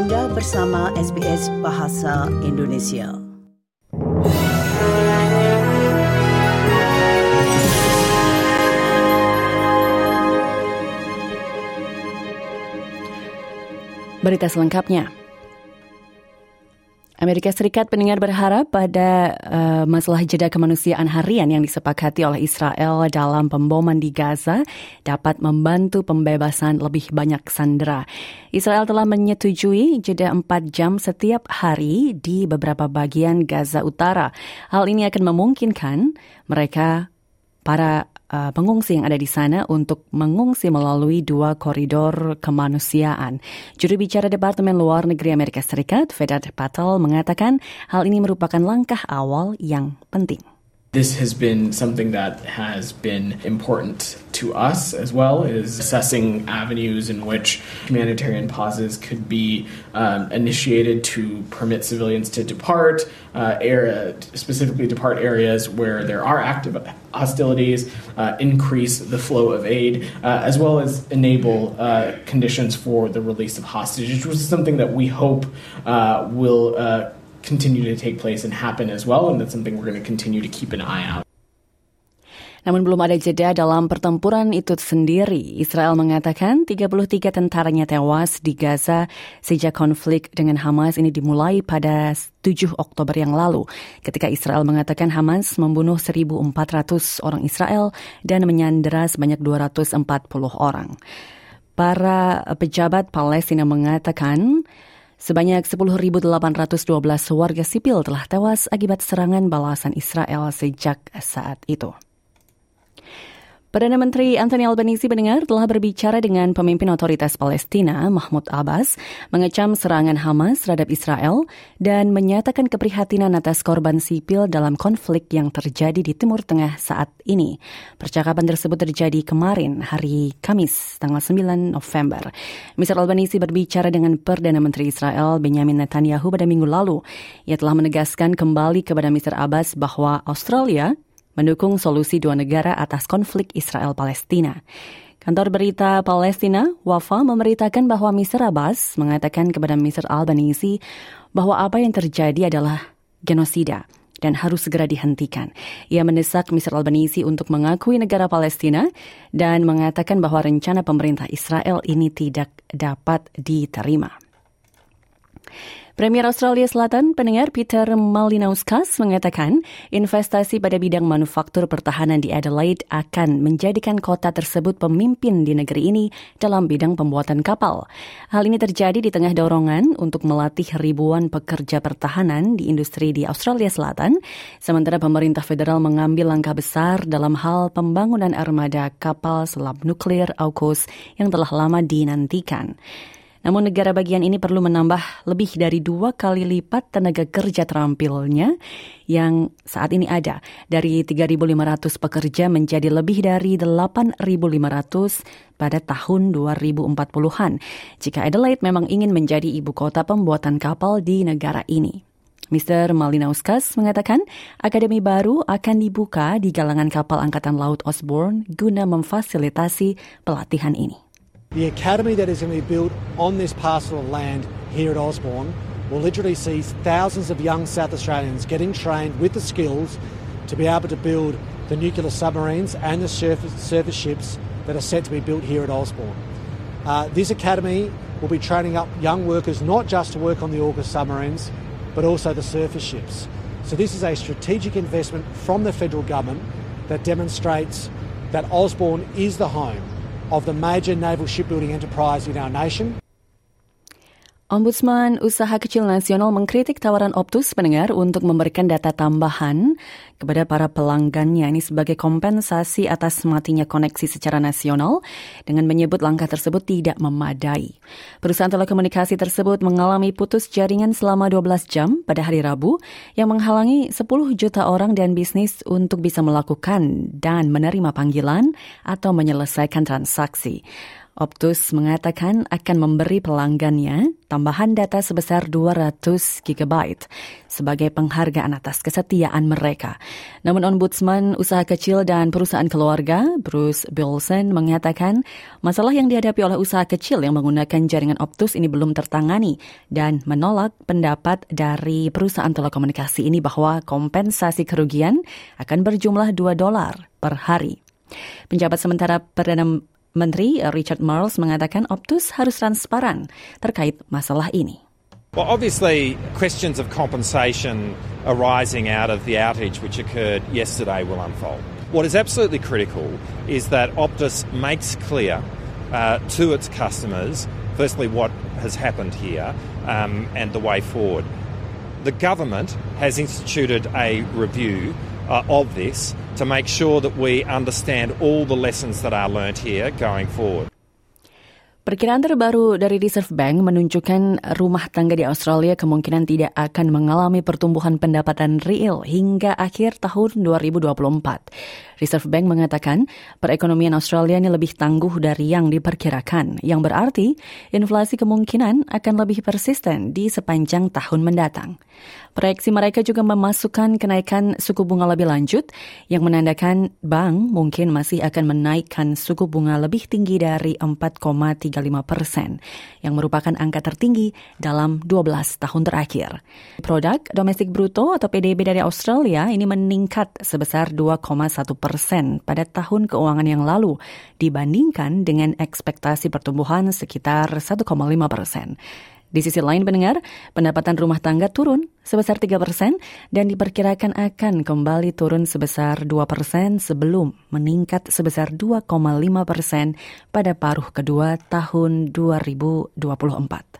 Anda bersama SBS Bahasa Indonesia. Berita selengkapnya. Amerika Serikat pendengar berharap pada uh, masalah jeda kemanusiaan harian yang disepakati oleh Israel dalam pemboman di Gaza dapat membantu pembebasan lebih banyak sandera. Israel telah menyetujui jeda 4 jam setiap hari di beberapa bagian Gaza Utara. Hal ini akan memungkinkan mereka para uh, pengungsi yang ada di sana untuk mengungsi melalui dua koridor kemanusiaan. Juru bicara Departemen Luar Negeri Amerika Serikat, Vedat Patel, mengatakan hal ini merupakan langkah awal yang penting. This has been something that has been important to us as well, is assessing avenues in which humanitarian pauses could be um, initiated to permit civilians to depart, uh, area, specifically depart areas where there are active hostilities, uh, increase the flow of aid, uh, as well as enable uh, conditions for the release of hostages, which is something that we hope uh, will uh, continue to take place and happen as well, and that's something we're going to continue to keep an eye out. Namun belum ada jeda dalam pertempuran itu sendiri. Israel mengatakan 33 tentaranya tewas di Gaza sejak konflik dengan Hamas ini dimulai pada 7 Oktober yang lalu. Ketika Israel mengatakan Hamas membunuh 1.400 orang Israel dan menyandera sebanyak 240 orang. Para pejabat Palestina mengatakan Sebanyak 10.812 warga sipil telah tewas akibat serangan balasan Israel sejak saat itu. Perdana Menteri Anthony Albanese mendengar telah berbicara dengan pemimpin otoritas Palestina, Mahmud Abbas, mengecam serangan Hamas terhadap Israel dan menyatakan keprihatinan atas korban sipil dalam konflik yang terjadi di Timur Tengah saat ini. Percakapan tersebut terjadi kemarin, hari Kamis, tanggal 9 November. Mr. Albanese berbicara dengan Perdana Menteri Israel, Benjamin Netanyahu pada minggu lalu. Ia telah menegaskan kembali kepada Mr. Abbas bahwa Australia mendukung solusi dua negara atas konflik Israel-Palestina. Kantor berita Palestina, Wafa, memberitakan bahwa Mr. Abbas mengatakan kepada Mr. Albanese bahwa apa yang terjadi adalah genosida dan harus segera dihentikan. Ia mendesak Mr. Albanese untuk mengakui negara Palestina dan mengatakan bahwa rencana pemerintah Israel ini tidak dapat diterima. Premier Australia Selatan, pendengar Peter Malinauskas mengatakan investasi pada bidang manufaktur pertahanan di Adelaide akan menjadikan kota tersebut pemimpin di negeri ini dalam bidang pembuatan kapal. Hal ini terjadi di tengah dorongan untuk melatih ribuan pekerja pertahanan di industri di Australia Selatan, sementara pemerintah federal mengambil langkah besar dalam hal pembangunan armada kapal selam nuklir AUKUS yang telah lama dinantikan. Namun negara bagian ini perlu menambah lebih dari dua kali lipat tenaga kerja terampilnya yang saat ini ada. Dari 3.500 pekerja menjadi lebih dari 8.500 pada tahun 2040-an. Jika Adelaide memang ingin menjadi ibu kota pembuatan kapal di negara ini. Mr. Malinauskas mengatakan akademi baru akan dibuka di galangan kapal Angkatan Laut Osborne guna memfasilitasi pelatihan ini. The academy that is going to be built on this parcel of land here at Osborne will literally see thousands of young South Australians getting trained with the skills to be able to build the nuclear submarines and the surface, surface ships that are set to be built here at Osborne. Uh, this academy will be training up young workers not just to work on the AUKUS submarines, but also the surface ships. So this is a strategic investment from the federal government that demonstrates that Osborne is the home of the major naval shipbuilding enterprise in our nation. Ombudsman Usaha Kecil Nasional mengkritik tawaran Optus pendengar untuk memberikan data tambahan kepada para pelanggannya ini sebagai kompensasi atas matinya koneksi secara nasional dengan menyebut langkah tersebut tidak memadai. Perusahaan telekomunikasi tersebut mengalami putus jaringan selama 12 jam pada hari Rabu yang menghalangi 10 juta orang dan bisnis untuk bisa melakukan dan menerima panggilan atau menyelesaikan transaksi. Optus mengatakan akan memberi pelanggannya tambahan data sebesar 200 GB sebagai penghargaan atas kesetiaan mereka. Namun Ombudsman Usaha Kecil dan Perusahaan Keluarga, Bruce Bilson, mengatakan masalah yang dihadapi oleh usaha kecil yang menggunakan jaringan Optus ini belum tertangani dan menolak pendapat dari perusahaan telekomunikasi ini bahwa kompensasi kerugian akan berjumlah 2 dolar per hari. Penjabat sementara Perdana Menteri Richard Marles mengatakan Optus harus transparan terkait masalah ini. Well, obviously, questions of compensation arising out of the outage which occurred yesterday will unfold. What is absolutely critical is that Optus makes clear uh, to its customers, firstly, what has happened here um, and the way forward. The government has instituted a review uh, of this to make sure that we understand all the lessons that are learnt here going forward. Perkiraan terbaru dari Reserve Bank menunjukkan rumah tangga di Australia kemungkinan tidak akan mengalami pertumbuhan pendapatan real hingga akhir tahun 2024. Reserve Bank mengatakan perekonomian Australia ini lebih tangguh dari yang diperkirakan, yang berarti inflasi kemungkinan akan lebih persisten di sepanjang tahun mendatang. Proyeksi mereka juga memasukkan kenaikan suku bunga lebih lanjut yang menandakan bank mungkin masih akan menaikkan suku bunga lebih tinggi dari 4,35 persen, yang merupakan angka tertinggi dalam 12 tahun terakhir. Produk domestik bruto atau PDB dari Australia ini meningkat sebesar 2,1 persen pada tahun keuangan yang lalu dibandingkan dengan ekspektasi pertumbuhan sekitar 1,5 persen. Di sisi lain pendengar, pendapatan rumah tangga turun sebesar 3 persen dan diperkirakan akan kembali turun sebesar 2 persen sebelum meningkat sebesar 2,5 persen pada paruh kedua tahun 2024.